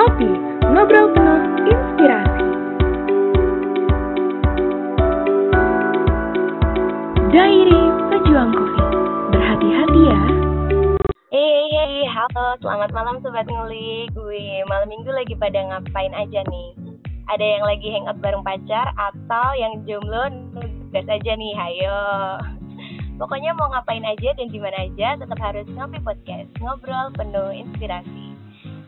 Ngopi, ngobrol penuh inspirasi. Diary Pejuang Kopi. Berhati-hati ya. Hey, hey, halo, selamat malam Sobat Ngulik Gue malam minggu lagi pada ngapain aja nih? Ada yang lagi hangout bareng pacar atau yang jomblo nugas aja nih, hayo Pokoknya mau ngapain aja dan gimana aja tetap harus ngopi podcast Ngobrol penuh inspirasi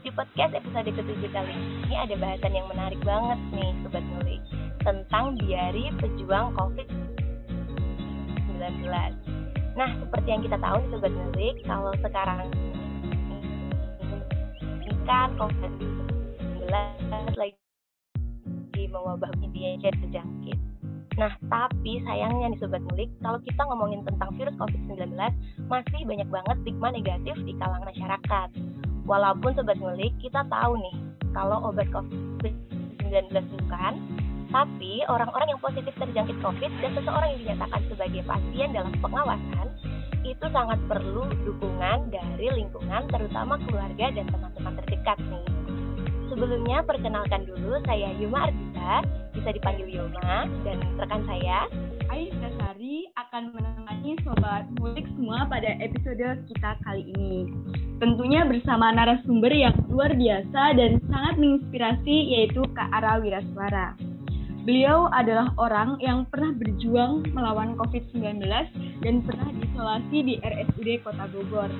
Di podcast episode ke-7 kali ini ada bahasan yang menarik banget nih Sobat Ngulik Tentang diari pejuang COVID-19 Nah, seperti yang kita tahu nih Sobat Ngulik, kalau sekarang kan COVID-19 lagi mewabah media jadi terjangkit. Nah, tapi sayangnya nih Sobat Ngulik, kalau kita ngomongin tentang virus COVID-19, masih banyak banget stigma negatif di kalangan masyarakat. Walaupun Sobat Ngulik, kita tahu nih, kalau obat COVID-19 bukan, tapi orang-orang yang positif terjangkit COVID dan seseorang yang dinyatakan sebagai pasien dalam pengawasan itu sangat perlu dukungan dari lingkungan terutama keluarga dan teman-teman terdekat nih. Sebelumnya perkenalkan dulu saya Yuma Ardita, bisa dipanggil Yuma dan rekan saya Aisyah Sari akan menemani sobat mulik semua pada episode kita kali ini. Tentunya bersama narasumber yang luar biasa dan sangat menginspirasi yaitu Kak Ara Wiraswara. Beliau adalah orang yang pernah berjuang melawan COVID-19 dan pernah diisolasi di RSUD Kota Bogor.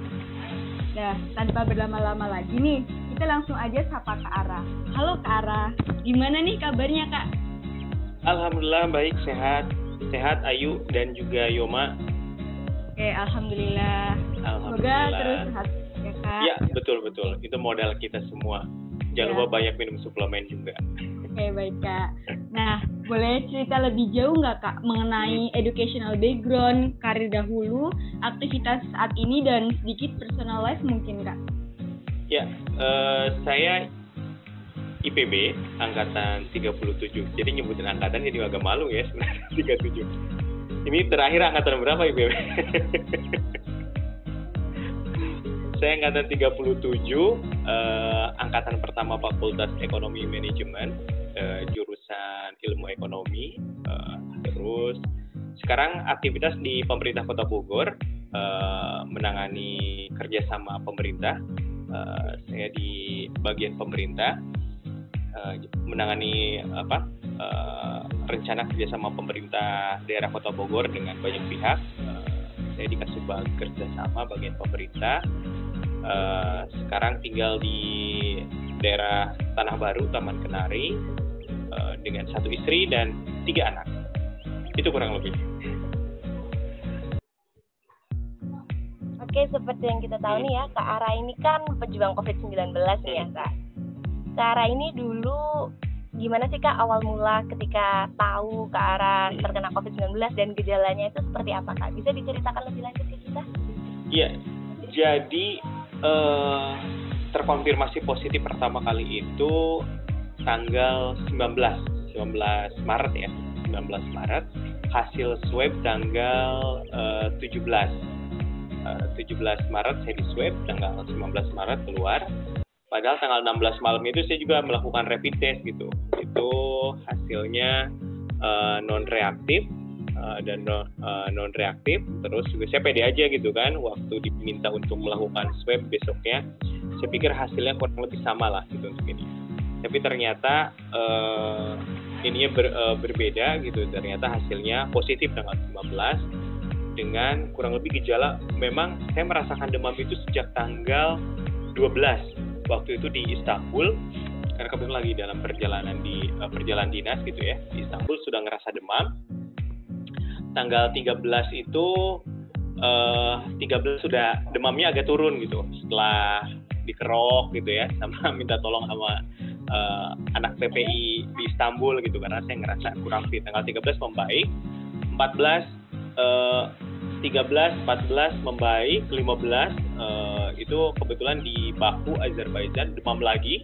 Nah, tanpa berlama-lama lagi nih, kita langsung aja sapa Kak Ara. Halo Kak Ara, gimana nih kabarnya Kak? Alhamdulillah baik, sehat. Sehat Ayu dan juga Yoma. Oke, Alhamdulillah. Semoga terus sehat ya Kak. Ya, betul betul. Itu modal kita semua. Jangan Ya. lupa banyak minum suplemen juga. Oke, baik Kak. Nah, boleh cerita lebih jauh nggak Kak mengenai educational background, karir dahulu, aktivitas saat ini, dan sedikit personal life mungkin Kak? Ya, eh, saya IPB angkatan 37. Jadi nyebutin angkatan jadi agak malu ya sebenarnya 37. Ini terakhir angkatan berapa IPB? saya angkatan 37, eh, angkatan pertama Fakultas Ekonomi Manajemen, eh, jurusan Ilmu Ekonomi. eh, terus sekarang aktivitas di pemerintah Kota Bogor, eh, menangani kerjasama pemerintah. Eh, saya di bagian pemerintah eh, menangani apa eh, rencana kerjasama pemerintah daerah Kota Bogor dengan banyak pihak. Eh, saya dikasih kerjasama bagian pemerintah. Eh, sekarang tinggal di daerah Tanah Baru, Taman Kenari, eh, dengan satu istri dan tiga anak. Itu kurang lebih. Oke, seperti yang kita tahu nih ya, Kak Ara ini kan pejuang COVID-19 nih ya, Kak. Kak Ara ini dulu gimana sih Kak awal mula ketika tahu Kak Ara terkena COVID-19 dan gejalanya itu seperti apa Kak? Bisa diceritakan lebih lanjut ke kita? Iya, jadi eh, terkonfirmasi positif pertama kali itu tanggal 19, 19 Maret ya, 19 Maret. Hasil swab tanggal eh, 17. Eh, 17 Maret saya di swab, tanggal 19 Maret keluar. Padahal tanggal 16 malam itu saya juga melakukan rapid test gitu. Itu hasilnya non reaktif uh, dan non reaktif terus juga saya pede aja gitu kan waktu diminta untuk melakukan swab besoknya saya pikir hasilnya kurang lebih sama lah gitu untuk ini. Tapi ternyata uh, ininya ber, uh, berbeda gitu. Ternyata hasilnya positif tanggal 19 dengan kurang lebih gejala. Memang saya merasakan demam itu sejak tanggal 12 waktu itu di Istanbul karena kebetulan lagi dalam perjalanan di uh, perjalanan dinas gitu ya di Istanbul sudah ngerasa demam. Tanggal 13 itu eh 13 sudah demamnya agak turun gitu setelah dikerok gitu ya sama minta tolong sama eh, anak PPI di Istanbul gitu karena saya ngerasa kurang fit. Tanggal 13 membaik 14 eh, 13 14 membaik 15 eh, itu kebetulan di Baku Azerbaijan demam lagi.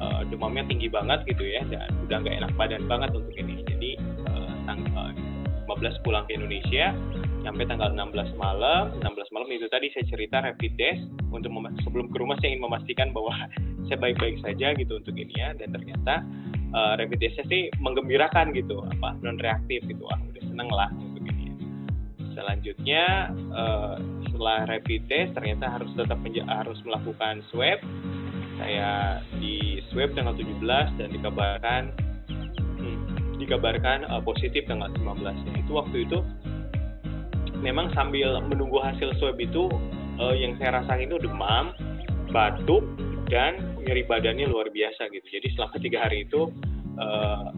Eh, demamnya tinggi banget gitu ya dan udah nggak enak badan banget untuk ini. Jadi tang- eh, 15 pulang ke Indonesia sampai tanggal 16 malam. 16 malam itu tadi saya cerita rapid test untuk sebelum ke rumah saya ingin memastikan bahwa saya baik-baik saja gitu untuk ini ya. Dan ternyata uh, rapid testnya sih menggembirakan gitu apa non reaktif gitu. Ah udah seneng lah. Selanjutnya uh, setelah rapid test ternyata harus tetap harus melakukan swab saya di swab tanggal 17 dan dikabarkan hmm, dikabarkan uh, positif tanggal 15 ya. itu waktu itu memang sambil menunggu hasil swab itu uh, yang saya rasakan itu demam batuk dan nyeri badannya luar biasa gitu jadi selama tiga hari itu uh,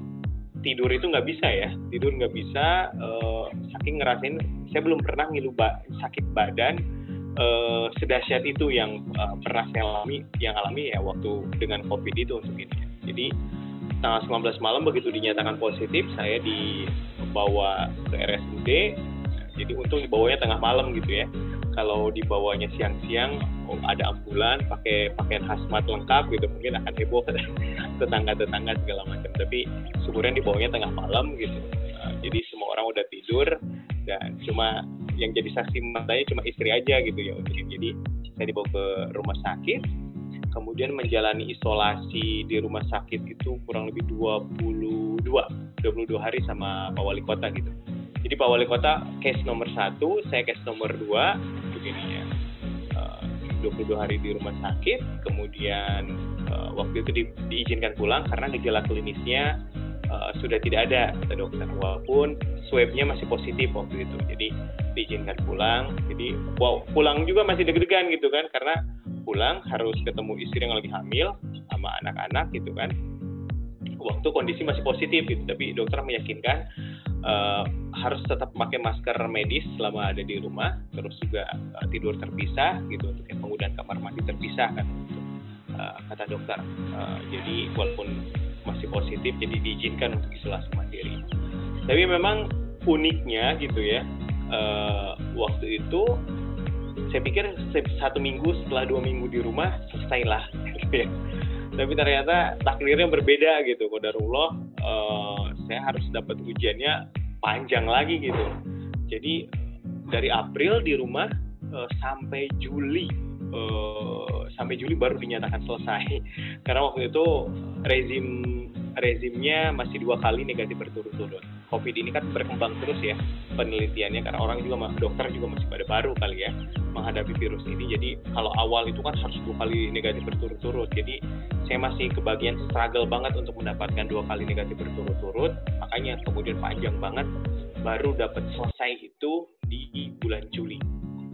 tidur itu nggak bisa ya. Tidur nggak bisa uh, saking ngerasain saya belum pernah ngilu ba sakit badan uh, sedahsyat itu yang uh, pernah saya alami yang alami ya waktu dengan covid itu untuk ini. Jadi tanggal 19 malam begitu dinyatakan positif saya dibawa ke RSUD jadi untung dibawanya tengah malam gitu ya. Kalau dibawanya siang-siang oh, ada ambulan pakai pakaian hazmat lengkap gitu mungkin akan heboh tetangga-tetangga segala macam. Tapi syukurnya dibawanya tengah malam gitu. Uh, jadi semua orang udah tidur dan cuma yang jadi saksi matanya cuma istri aja gitu ya jadi saya dibawa ke rumah sakit. Kemudian menjalani isolasi di rumah sakit itu kurang lebih 22 22 hari sama Pak Wali Kota gitu. Jadi Pak Wali Kota case nomor satu, saya case nomor dua, begini ya. Uh, 22 hari di rumah sakit, kemudian uh, waktu itu di, diizinkan pulang karena gejala klinisnya uh, sudah tidak ada. Kata dokter walaupun swabnya masih positif waktu itu. Jadi diizinkan pulang. Jadi wow pulang juga masih deg-degan gitu kan. Karena pulang harus ketemu istri yang lagi hamil sama anak-anak gitu kan waktu kondisi masih positif gitu tapi dokter meyakinkan uh, harus tetap pakai masker medis selama ada di rumah, terus juga uh, tidur terpisah gitu untuk yang penggunaan kamar mandi terpisah kan untuk uh, kata dokter. Uh, jadi walaupun masih positif, jadi diizinkan untuk isolasi mandiri. Tapi memang uniknya gitu ya, uh, waktu itu saya pikir satu minggu setelah dua minggu di rumah selesailah gitu ya. Tapi ternyata takdirnya berbeda gitu. Kodarullah uh, saya harus dapat ujiannya panjang lagi gitu jadi dari April di rumah uh, sampai Juli uh, sampai Juli baru dinyatakan selesai karena waktu itu rezim rezimnya masih dua kali negatif berturut-turut. COVID ini kan berkembang terus ya penelitiannya karena orang juga dokter juga masih pada baru kali ya menghadapi virus ini. Jadi kalau awal itu kan harus dua kali negatif berturut-turut. Jadi saya masih kebagian struggle banget untuk mendapatkan dua kali negatif berturut-turut. Makanya kemudian panjang banget baru dapat selesai itu di bulan Juli.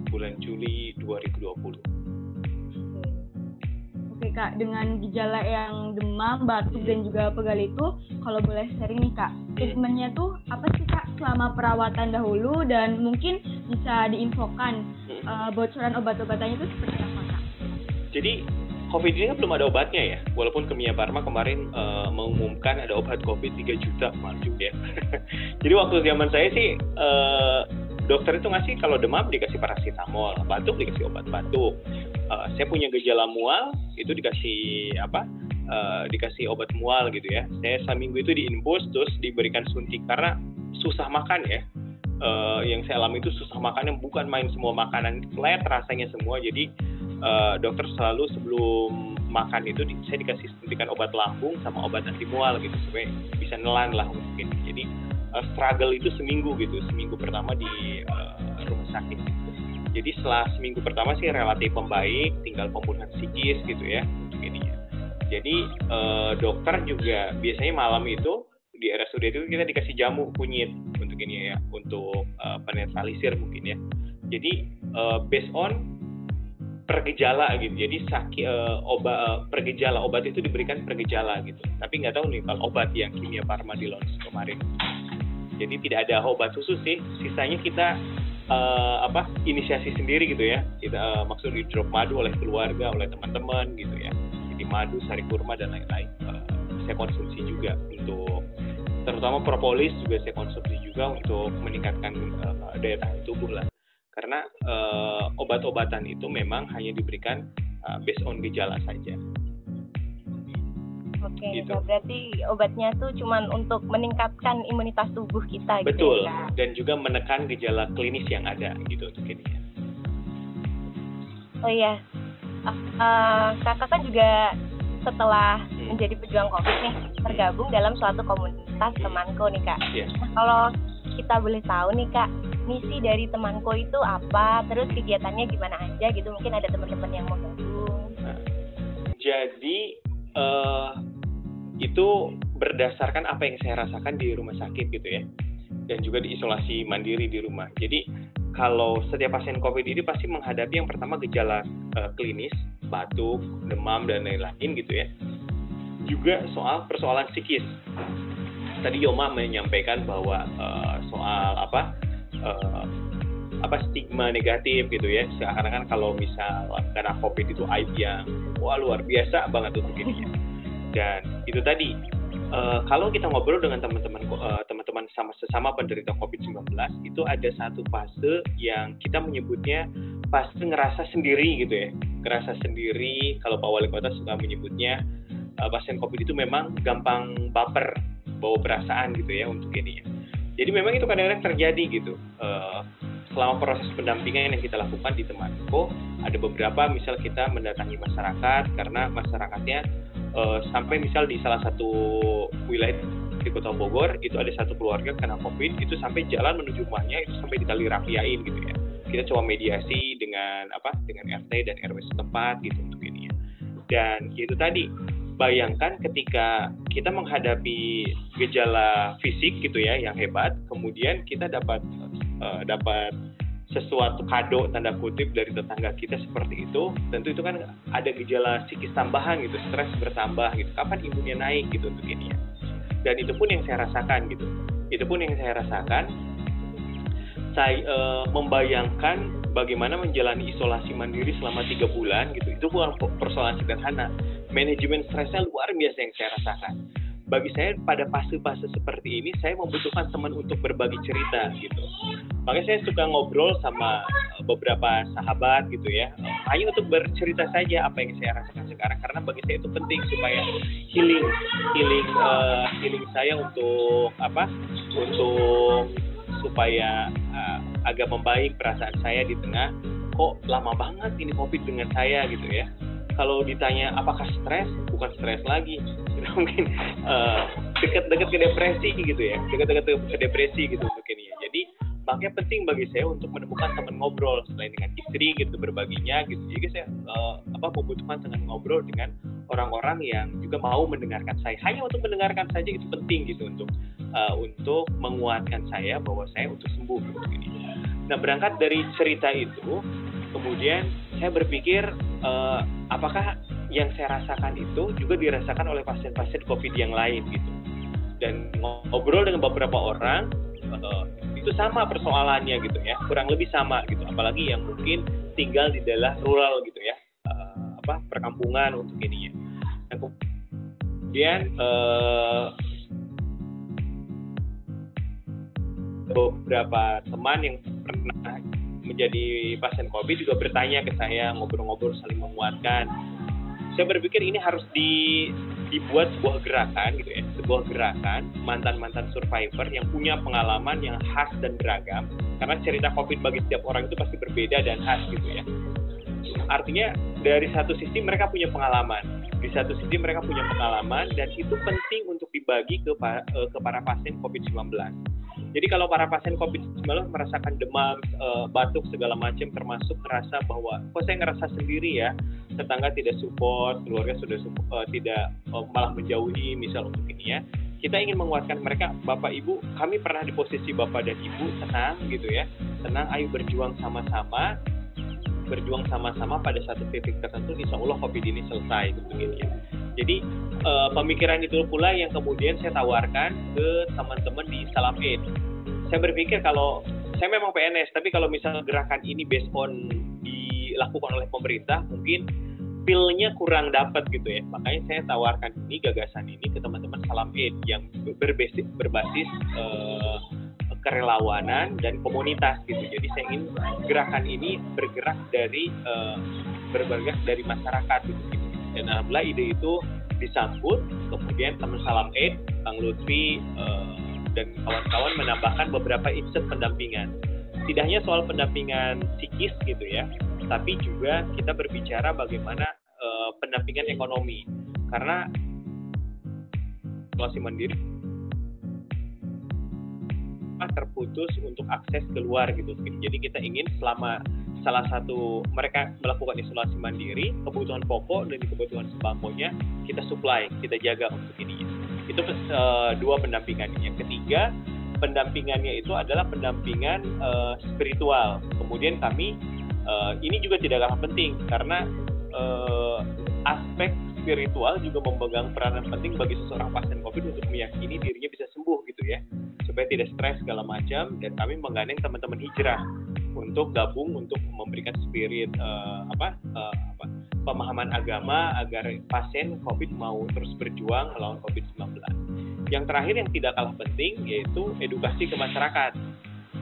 Bulan Juli 2020. Oke kak, dengan gejala yang demam, batuk dan juga pegal itu, kalau boleh sharing nih kak, treatmentnya tuh apa sih kak selama perawatan dahulu dan mungkin bisa diinfokan uh, bocoran obat-obatannya itu seperti apa kak? Jadi COVID ini kan belum ada obatnya ya, walaupun Kemia Pharma kemarin uh, mengumumkan ada obat COVID 3 juta maju ya. Jadi waktu zaman saya sih uh, dokter itu ngasih kalau demam dikasih paracetamol, batuk dikasih obat batuk. Uh, saya punya gejala mual itu dikasih apa? Uh, dikasih obat mual gitu ya. Saya seminggu itu diinfus terus diberikan suntik karena susah makan ya. Uh, yang saya alami itu susah makan yang bukan main semua makanan flat rasanya semua jadi uh, dokter selalu sebelum makan itu saya dikasih suntikan obat lambung sama obat anti mual gitu supaya bisa nelan lah mungkin uh, struggle itu seminggu gitu seminggu pertama di uh, rumah sakit jadi setelah seminggu pertama sih relatif membaik tinggal pemulihan psikis gitu ya untuk ininya jadi uh, dokter juga biasanya malam itu di RSUD itu kita dikasih jamu kunyit untuk ini ya untuk uh, penetralisir mungkin ya jadi uh, based on pergejala gitu. Jadi sakit uh, obat uh, pergejala obat itu diberikan pergejala gitu. Tapi nggak tahu nih kalau obat yang kimia farma di launch kemarin jadi tidak ada obat khusus sih. Sisanya kita uh, apa inisiasi sendiri gitu ya. Kita uh, maksud di drop madu oleh keluarga oleh teman-teman gitu ya. Jadi madu sari kurma dan lain-lain. Uh, saya konsumsi juga untuk terutama propolis juga saya konsumsi juga untuk meningkatkan uh, daya tahan tubuh lah. Karena uh, obat-obatan itu memang hanya diberikan uh, based on gejala saja Oke, okay, gitu. berarti obatnya tuh cuma untuk meningkatkan imunitas tubuh kita gitu Betul, ya, dan juga menekan gejala klinis yang ada gitu untuk ini. Oh iya, uh, kakak kan juga setelah Hmm. menjadi pejuang COVID nih tergabung dalam suatu komunitas temanko nih kak. Iya. Nah, kalau kita boleh tahu nih kak, misi dari temanko itu apa? Terus kegiatannya gimana aja gitu? Mungkin ada teman-teman yang mau gabung. Jadi eh itu berdasarkan apa yang saya rasakan di rumah sakit gitu ya, dan juga di isolasi mandiri di rumah. Jadi kalau setiap pasien COVID ini pasti menghadapi yang pertama gejala eh, klinis, batuk, demam dan lain-lain gitu ya. Juga soal persoalan psikis. Tadi Yoma menyampaikan bahwa eh, soal apa eh, apa stigma negatif gitu ya. Seakan-akan kalau misal karena COVID itu aib yang wah luar biasa banget untuk ya. Dan itu tadi eh, kalau kita ngobrol dengan teman-teman eh, teman-teman sama sesama penderita COVID-19 itu ada satu fase yang kita menyebutnya fase ngerasa sendiri gitu ya. Ngerasa sendiri kalau Pak Wali Kota suka menyebutnya eh, pasien COVID itu memang gampang baper, bawa perasaan gitu ya untuk ini ya. Jadi memang itu kadang-kadang terjadi gitu. Eh, selama proses pendampingan yang kita lakukan di Temanko, ada beberapa misal kita mendatangi masyarakat karena masyarakatnya eh, sampai misal di salah satu wilayah di Kota Bogor itu ada satu keluarga kena COVID itu sampai jalan menuju rumahnya itu sampai ditali rapiain gitu ya. Kita coba mediasi dengan apa dengan RT dan RW setempat gitu untuk ini ya. Dan itu tadi bayangkan ketika kita menghadapi gejala fisik gitu ya yang hebat, kemudian kita dapat eh, dapat sesuatu kado tanda kutip dari tetangga kita seperti itu, tentu itu kan ada gejala psikis tambahan gitu, stres bertambah gitu. Kapan imunnya naik gitu untuk ini ya. Dan itu pun yang saya rasakan gitu. Itu pun yang saya rasakan. Saya eh, membayangkan bagaimana menjalani isolasi mandiri selama tiga bulan gitu. Itu bukan persoalan sederhana. Manajemen stresnya luar biasa yang saya rasakan bagi saya pada fase-fase seperti ini saya membutuhkan teman untuk berbagi cerita gitu. Makanya saya suka ngobrol sama eh, beberapa sahabat gitu ya. Eh, Hanya untuk bercerita saja apa yang saya rasakan sekarang karena bagi saya itu penting supaya healing healing eh, healing saya untuk apa? Untuk supaya eh, agak membaik perasaan saya di tengah kok lama banget ini covid dengan saya gitu ya kalau ditanya apakah stres? Bukan stres lagi. Mungkin eh, dekat-dekat ke depresi gitu ya. Dekat-dekat ke depresi gitu untuk ini ya. Jadi makanya penting bagi saya untuk menemukan teman ngobrol selain dengan istri gitu berbaginya gitu. Jadi saya eh, apa membutuhkan teman ngobrol dengan orang-orang yang juga mau mendengarkan saya. Hanya untuk mendengarkan saja itu penting gitu untuk eh, untuk menguatkan saya bahwa saya untuk sembuh gitu. Nah berangkat dari cerita itu kemudian saya berpikir eh, apakah yang saya rasakan itu juga dirasakan oleh pasien-pasien COVID yang lain gitu. Dan ngobrol dengan beberapa orang eh, itu sama persoalannya gitu ya, kurang lebih sama gitu. Apalagi yang mungkin tinggal di daerah rural gitu ya, eh, apa perkampungan untuk ini ya. Nah, kemudian eh, beberapa teman yang pernah menjadi pasien COVID juga bertanya ke saya ngobrol-ngobrol saling menguatkan. Saya berpikir ini harus di, dibuat sebuah gerakan gitu ya, sebuah gerakan mantan-mantan survivor yang punya pengalaman yang khas dan beragam. Karena cerita COVID bagi setiap orang itu pasti berbeda dan khas gitu ya. Artinya dari satu sisi mereka punya pengalaman, di satu sisi mereka punya pengalaman dan itu penting untuk dibagi ke, ke para pasien COVID-19 jadi kalau para pasien COVID-19 merasakan demam, e, batuk segala macam, termasuk merasa bahwa kok saya ngerasa sendiri ya, tetangga tidak support, keluarga sudah support, e, tidak malah menjauhi, misal untuk ini ya, kita ingin menguatkan mereka, bapak ibu, kami pernah di posisi bapak dan ibu, tenang gitu ya, tenang, ayo berjuang sama-sama, berjuang sama-sama pada satu titik tertentu, insya Allah COVID ini selesai gitu ini ya. Jadi uh, pemikiran itu pula yang kemudian saya tawarkan ke teman-teman di Salam Aid. Saya berpikir kalau saya memang PNS, tapi kalau misalnya gerakan ini based on dilakukan oleh pemerintah, mungkin feel-nya kurang dapat gitu ya. Makanya saya tawarkan ini gagasan ini ke teman-teman Salam Aid yang berbasis berbasis uh, kerelawanan dan komunitas gitu. Jadi saya ingin gerakan ini bergerak dari uh, bergerak dari masyarakat gitu. Dan alhamdulillah ide itu disambut kemudian teman salam aid Kang Lutfi uh, dan kawan-kawan menambahkan beberapa insight pendampingan. Tidak hanya soal pendampingan psikis gitu ya tapi juga kita berbicara bagaimana uh, pendampingan ekonomi. Karena isolasi mandiri terputus untuk akses keluar gitu. Jadi kita ingin selama salah satu mereka melakukan isolasi mandiri, kebutuhan pokok dan kebutuhan sembakonya kita supply, kita jaga untuk ini. Itu uh, dua pendampingannya. Ketiga, pendampingannya itu adalah pendampingan uh, spiritual. Kemudian kami uh, ini juga tidak kalah penting karena uh, aspek spiritual juga memegang peranan penting bagi seseorang pasien COVID untuk meyakini dirinya bisa sembuh gitu ya supaya tidak stres segala macam dan kami menggandeng teman-teman hijrah untuk gabung untuk memberikan spirit uh, apa, uh, apa pemahaman agama agar pasien COVID mau terus berjuang melawan COVID-19. Yang terakhir yang tidak kalah penting yaitu edukasi ke masyarakat.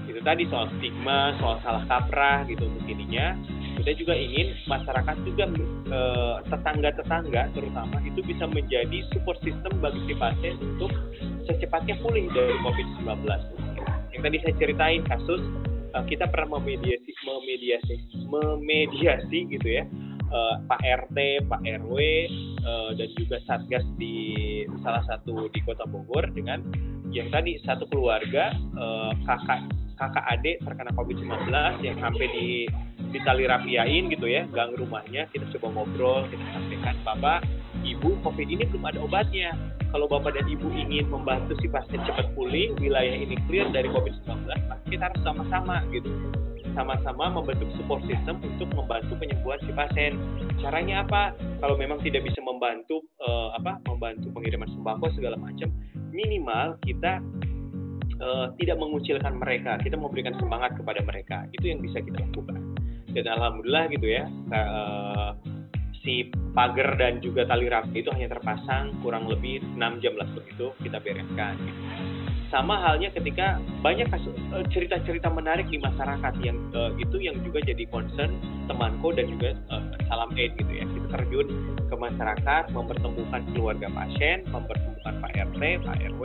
Itu tadi soal stigma, soal salah kaprah gitu untuk ininya. Kita juga ingin masyarakat juga eh, tetangga-tetangga terutama itu bisa menjadi support system bagi si pasien untuk secepatnya pulih dari COVID-19. Yang tadi saya ceritain kasus uh, kita pernah memediasi memediasi memediasi gitu ya uh, Pak RT, Pak RW uh, dan juga satgas di salah satu di Kota Bogor dengan yang tadi satu keluarga uh, kakak kakak adik terkena COVID-19 yang sampai di di tali rapiain gitu ya gang rumahnya kita coba ngobrol kita sampaikan bapak ibu COVID ini belum ada obatnya kalau Bapak dan Ibu ingin membantu si pasien cepat pulih, wilayah ini clear dari COVID-19, maka kita harus sama-sama gitu. Sama-sama membentuk support system untuk membantu penyembuhan si pasien. Caranya apa? Kalau memang tidak bisa membantu uh, apa? membantu pengiriman sembako segala macam, minimal kita uh, tidak mengucilkan mereka, kita memberikan semangat kepada mereka. Itu yang bisa kita lakukan. Dan alhamdulillah gitu ya, uh, si pagar dan juga tali rapi itu hanya terpasang kurang lebih 6 jam lah begitu kita bereskan. Sama halnya ketika banyak eh, cerita-cerita menarik di masyarakat yang uh, itu yang juga jadi concern temanku dan juga uh, salam aid gitu ya. Kita terjun ke masyarakat, mempertemukan keluarga pasien, mempertemukan Pak RT, Pak RW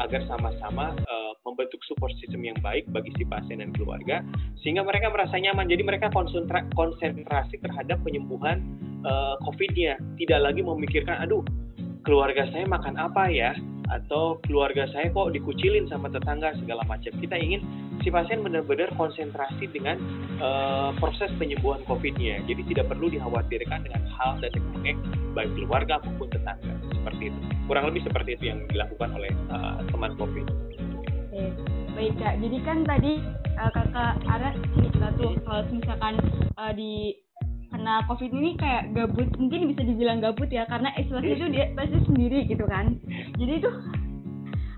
agar sama-sama uh, membentuk support system yang baik bagi si pasien dan keluarga sehingga mereka merasa nyaman. Jadi mereka konsentrasi terhadap penyembuhan uh, COVID-nya, tidak lagi memikirkan, aduh, keluarga saya makan apa ya, atau keluarga saya kok dikucilin sama tetangga segala macam. Kita ingin si pasien benar-benar konsentrasi dengan uh, proses penyembuhan COVID-nya. Jadi tidak perlu dikhawatirkan dengan hal dan mengek baik keluarga maupun tetangga seperti itu. Kurang lebih seperti itu yang dilakukan oleh uh, teman COVID. Oke, baik kak. Jadi kan tadi uh, kakak Ara cerita tuh kalau misalkan uh, di karena covid ini kayak gabut mungkin bisa dibilang gabut ya karena isolasi itu dia pasti sendiri gitu kan. Jadi itu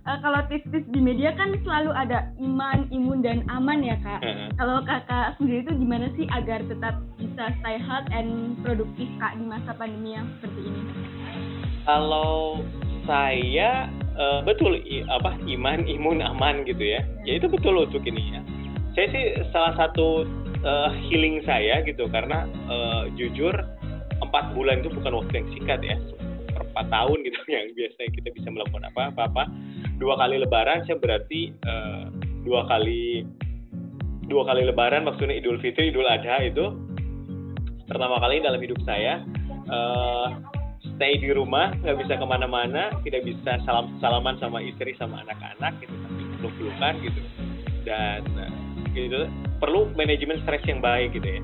uh, kalau tips-tips di media kan selalu ada iman imun dan aman ya kak. Kalau kakak sendiri itu gimana sih agar tetap bisa stay health and produktif kak di masa pandemi yang seperti ini? Kalau saya uh, betul i, apa iman imun aman gitu ya. Ya itu betul untuk ini ya. Saya sih salah satu uh, healing saya gitu. Karena uh, jujur empat bulan itu bukan waktu yang singkat ya. Empat tahun gitu yang biasanya kita bisa melakukan apa apa, apa. dua kali lebaran saya berarti uh, dua kali dua kali lebaran maksudnya Idul Fitri Idul Adha itu pertama kali dalam hidup saya uh, stay di rumah nggak bisa ke mana-mana tidak bisa salam salaman sama istri sama anak-anak gitu tapi peluk-pelukan gitu. Dan gitu. Perlu manajemen stres yang baik gitu ya.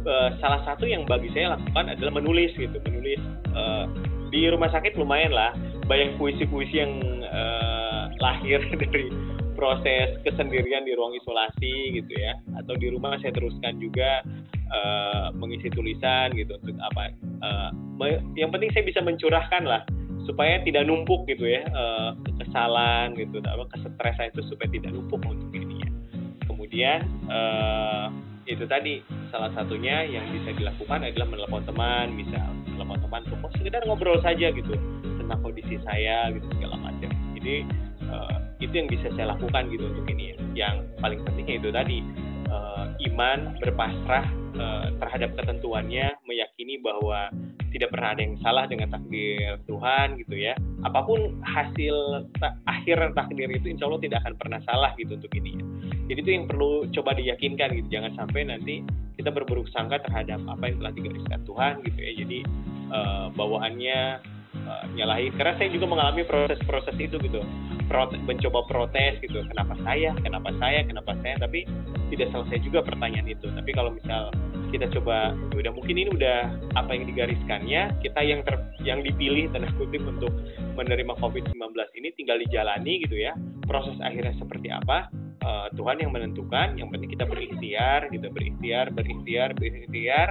Uh, salah satu yang bagi saya lakukan adalah menulis gitu menulis. Uh, di rumah sakit lumayan lah banyak puisi-puisi yang uh, lahir dari proses kesendirian di ruang isolasi gitu ya. Atau di rumah saya teruskan juga uh, mengisi tulisan gitu untuk apa uh, yang penting saya bisa mencurahkan lah supaya tidak numpuk gitu ya kekesalan gitu apa kesetresan itu supaya tidak numpuk untuk ini kemudian uh, itu tadi salah satunya yang bisa dilakukan adalah menelpon teman misal menelpon teman untuk oh, sekedar ngobrol saja gitu tentang kondisi saya gitu segala macam jadi uh, itu yang bisa saya lakukan gitu untuk ini ya. yang paling pentingnya itu tadi uh, iman berpasrah uh, terhadap ketentuannya meyakini bahwa tidak pernah ada yang salah dengan takdir Tuhan gitu ya. Apa pun hasil ta akhir takdir itu insya Allah tidak akan pernah salah gitu untuk ini ya. jadi itu yang perlu coba diyakinkan gitu. Jangan sampai nanti kita berburuk sangka terhadap apa yang telah digariskan Tuhan gitu ya. Jadi uh, bawaannya uh, nyalahi. Karena saya juga mengalami proses-proses itu gitu. Protes, mencoba protes gitu. Kenapa saya? Kenapa saya? Kenapa saya? Tapi tidak selesai juga pertanyaan itu. Tapi kalau misal kita coba ya udah mungkin ini udah apa yang digariskannya. Kita yang ter, yang dipilih tanda kutip untuk menerima COVID-19 ini tinggal dijalani gitu ya. Proses akhirnya seperti apa? Uh, Tuhan yang menentukan yang penting kita berikhtiar gitu berikhtiar berikhtiar berikhtiar.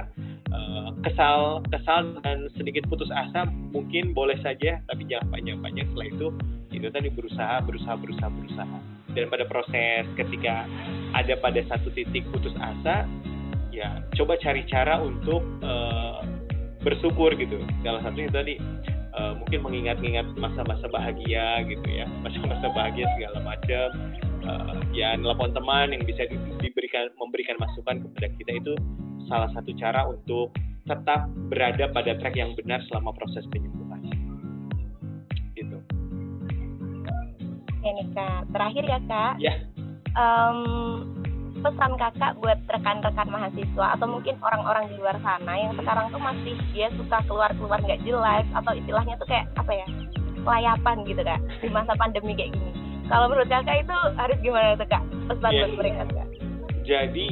Uh, kesal kesal dan sedikit putus asa mungkin boleh saja tapi jangan panjang-panjang setelah itu. Itu tadi berusaha berusaha berusaha berusaha. Dan pada proses ketika ada pada satu titik putus asa ya coba cari cara untuk uh, bersyukur gitu. Salah satunya tadi uh, mungkin mengingat-ingat masa-masa bahagia gitu ya. Masa-masa bahagia segala macam. Uh, ya nelpon teman yang bisa diberikan memberikan masukan kepada kita itu salah satu cara untuk tetap berada pada track yang benar selama proses penyembuhan. Gitu. Ya nih kak. Terakhir ya kak. Ya. Um, pesan kakak buat rekan-rekan mahasiswa atau mungkin orang-orang di luar sana yang sekarang tuh masih dia suka keluar-keluar nggak jelas atau istilahnya tuh kayak apa ya layapan gitu kak di masa pandemi kayak gini. Kalau menurut kakak itu harus gimana tuh kak pesan yeah. buat mereka kak? Jadi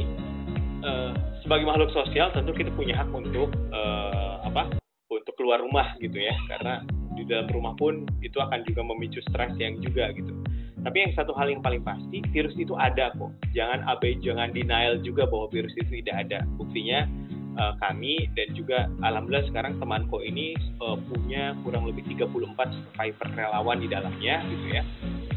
uh, sebagai makhluk sosial tentu kita punya hak untuk uh, apa untuk keluar rumah gitu ya. Karena di dalam rumah pun itu akan juga memicu stres yang juga gitu tapi yang satu hal yang paling pasti, virus itu ada kok. Jangan abai, jangan denial juga bahwa virus itu tidak ada. Buktinya uh, kami dan juga alhamdulillah sekarang temanku ini uh, punya kurang lebih 34 survivor relawan di dalamnya gitu ya.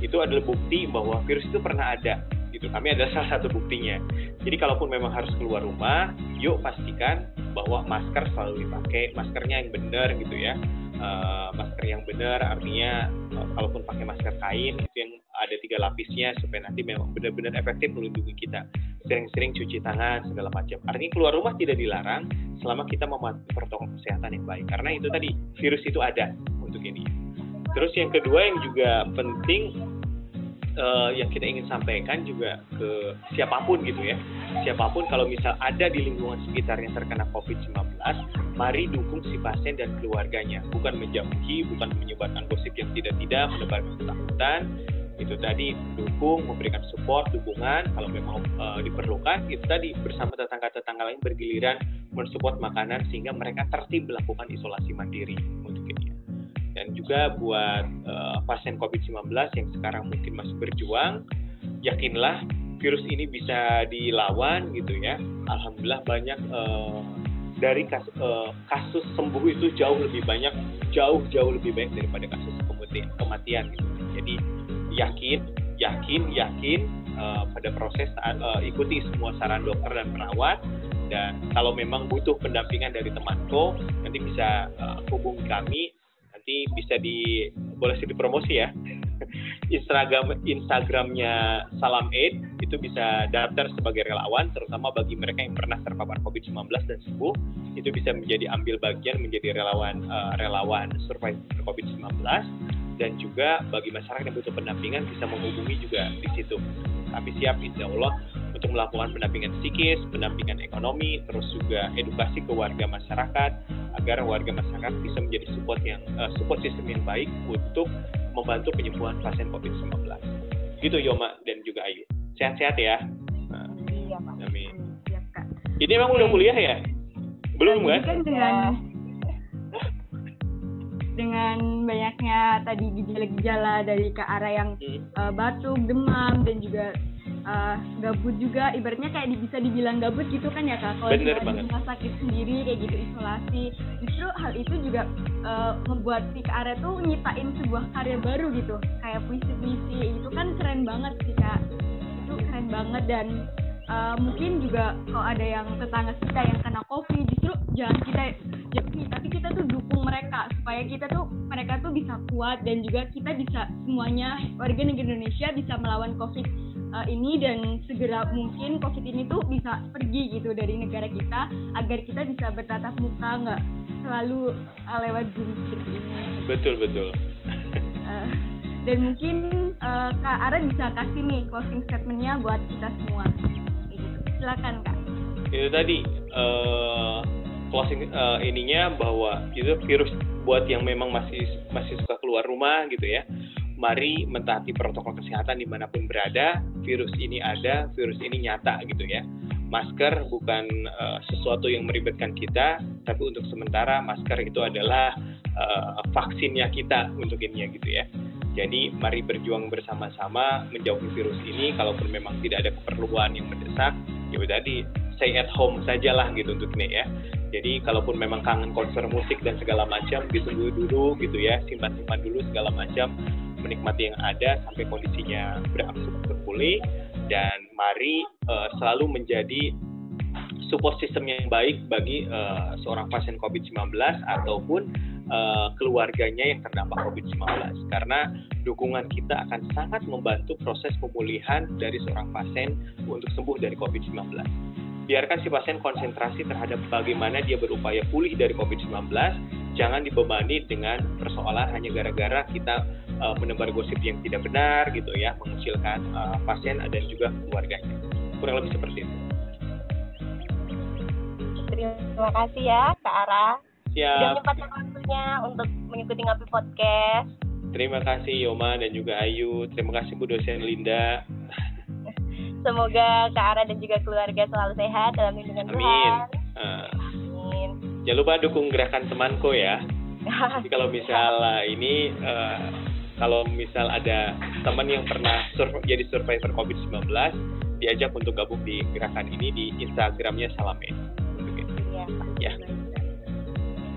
Itu adalah bukti bahwa virus itu pernah ada gitu. Kami adalah salah satu buktinya. Jadi kalaupun memang harus keluar rumah, yuk pastikan bahwa masker selalu dipakai, maskernya yang benar gitu ya uh, masker yang benar artinya uh, kalaupun pakai masker kain itu yang ada tiga lapisnya supaya nanti memang benar-benar efektif melindungi kita. Sering-sering cuci tangan segala macam. Artinya keluar rumah tidak dilarang selama kita mematuhi protokol kesehatan yang baik. Karena itu tadi virus itu ada untuk ini. Terus yang kedua yang juga penting uh, yang kita ingin sampaikan juga ke siapa pun gitu ya. Siapa pun kalau misal ada di lingkungan sekitar yang terkena COVID-19, mari dukung si pasien dan keluarganya. Bukan menjauhi, bukan menyebarkan gosip yang tidak-tidak, menebarkan ketakutan. Itu tadi dukung, memberikan support, dukungan kalau memang uh, diperlukan. Itu tadi bersama tetangga-tetangga lain bergiliran mensupport makanan sehingga mereka tertib melakukan isolasi mandiri untuk dan juga buat uh, pasien COVID-19 yang sekarang mungkin masih berjuang, yakinlah virus ini bisa dilawan gitu ya. Alhamdulillah banyak uh, dari kasus, uh, kasus sembuh itu jauh lebih banyak, jauh jauh lebih banyak daripada kasus kematian, kematian gitu. Jadi yakin, yakin, yakin uh, pada proses uh, ikuti semua saran dokter dan perawat dan kalau memang butuh pendampingan dari temanku nanti bisa uh, hubungi kami nanti bisa di boleh sih dipromosi ya Instagram Instagramnya Salam Aid itu bisa daftar sebagai relawan terutama bagi mereka yang pernah terpapar COVID-19 dan sembuh itu bisa menjadi ambil bagian menjadi relawan uh, relawan survivor COVID-19 dan juga bagi masyarakat yang butuh pendampingan bisa menghubungi juga di situ. Tapi siap insya Allah untuk melakukan pendampingan psikis, pendampingan ekonomi, terus juga edukasi ke warga masyarakat agar warga masyarakat bisa menjadi support yang uh, support sistem yang baik untuk membantu penyembuhan pasien COVID-19. Gitu Yoma dan juga Ayu. Sehat-sehat ya. Nah, iya Pak. Amin. Iya, Kak. Ini emang udah kuliah ya? Belum kan? kan dengan dengan banyaknya tadi gejala-gejala dari ke arah yang Hmm. uh, batuk, demam dan juga uh, gabut juga. Ibaratnya kayak bisa dibilang gabut gitu kan ya kak? Kalau di rumah sakit sendiri kayak gitu isolasi. Justru hal itu juga uh, membuat si kak tuh nyiptain sebuah karya baru gitu. Kayak puisi-puisi. Itu kan keren banget sih kak. Itu keren banget. Dan uh, mungkin juga kalau ada yang tetangga kita yang kena covid justru jangan kita jauhi tapi kita tuh dukung mereka. Supaya kita tuh mereka tuh bisa kuat dan juga kita bisa semuanya warga negara Indonesia bisa melawan covid uh, ini dan segera mungkin covid ini tuh bisa pergi gitu dari negara kita agar kita bisa bertatap muka nggak selalu uh, lewat zoom seperti ini Betul betul. Uh, dan mungkin uh, Kak Ara bisa kasih nih closing statementnya buat kita semua. Gitu. Silakan Kak. itu tadi eh, closing uh, ininya bahwa itu virus buat yang memang masih masih suka keluar rumah gitu ya mari mentaati protokol kesehatan di mana pun berada virus ini ada virus ini nyata gitu ya. Masker bukan uh, sesuatu yang meribetkan kita tapi untuk sementara masker itu adalah uh, vaksinnya kita untuk ini ya gitu ya. Jadi mari berjuang bersama-sama menjauhi virus ini kalaupun memang tidak ada keperluan yang mendesak ya tadi stay at home sajalah gitu untuk ini ya. Jadi kalaupun memang kangen konser musik dan segala macam ditunggu dulu gitu ya, simpan-simpan dulu segala macam, menikmati yang ada sampai kondisinya berangsur pulih dan mari uh, selalu menjadi support system yang baik bagi uh, seorang pasien COVID-19 ataupun uh, keluarganya yang terdampak COVID-19 karena dukungan kita akan sangat membantu proses pemulihan dari seorang pasien untuk sembuh dari COVID-19 biarkan si pasien konsentrasi terhadap bagaimana dia berupaya pulih dari COVID-19, jangan dibebani dengan persoalan hanya gara-gara kita uh, menebar gosip yang tidak benar gitu ya, mengucilkan uh, pasien dan juga keluarganya. Kurang lebih seperti itu. Terima kasih ya Kak Ara. Siap. Sudah menyempatkan waktunya untuk mengikuti Ngopi Podcast. Terima kasih Yoma dan juga Ayu. Terima kasih Bu dosen Linda. Semoga Kak Ara dan juga keluarga selalu sehat dalam lindungan Amin. Tuhan. Uh, Amin. jangan lupa dukung gerakan temanku ya. Jadi kalau misal uh, ini uh, kalau misal ada teman yang pernah sur- jadi survivor COVID-19 diajak untuk gabung di gerakan ini di Instagramnya Salame. Iya. Ya.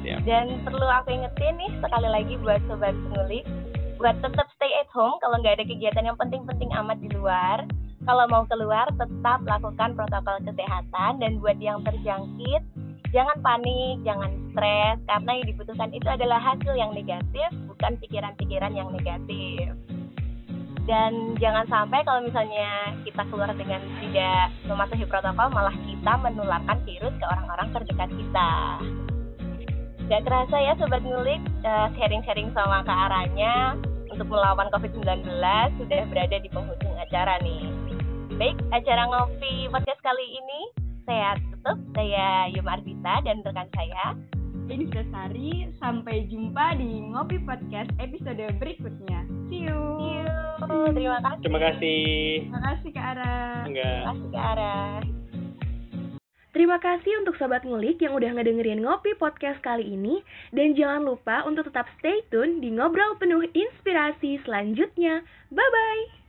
Ya. Dan perlu aku ingetin nih sekali lagi buat sobat ngulik buat tetap stay at home kalau nggak ada kegiatan yang penting-penting amat di luar. Kalau mau keluar tetap lakukan protokol kesehatan dan buat yang terjangkit jangan panik, jangan stres karena yang dibutuhkan itu adalah hasil yang negatif bukan pikiran-pikiran yang negatif. Dan jangan sampai kalau misalnya kita keluar dengan tidak mematuhi protokol malah kita menularkan virus ke orang-orang terdekat kita. Gak kerasa ya Sobat Ngulik, eh, sharing-sharing sama Kak Aranya untuk melawan COVID-19 sudah berada di penghujung acara nih. Baik, acara ngopi podcast kali ini saya tutup. Saya Yuma Ardita dan rekan saya. Ini Sari, sampai jumpa di Ngopi Podcast episode berikutnya. See you. See you. Terima kasih. Terima kasih. Terima kasih Kak Ara. Enggak. Terima kasih Kak Ara. Terima kasih untuk Sobat Ngulik yang udah ngedengerin Ngopi Podcast kali ini. Dan jangan lupa untuk tetap stay tune di ngobrol penuh inspirasi selanjutnya. Bye-bye!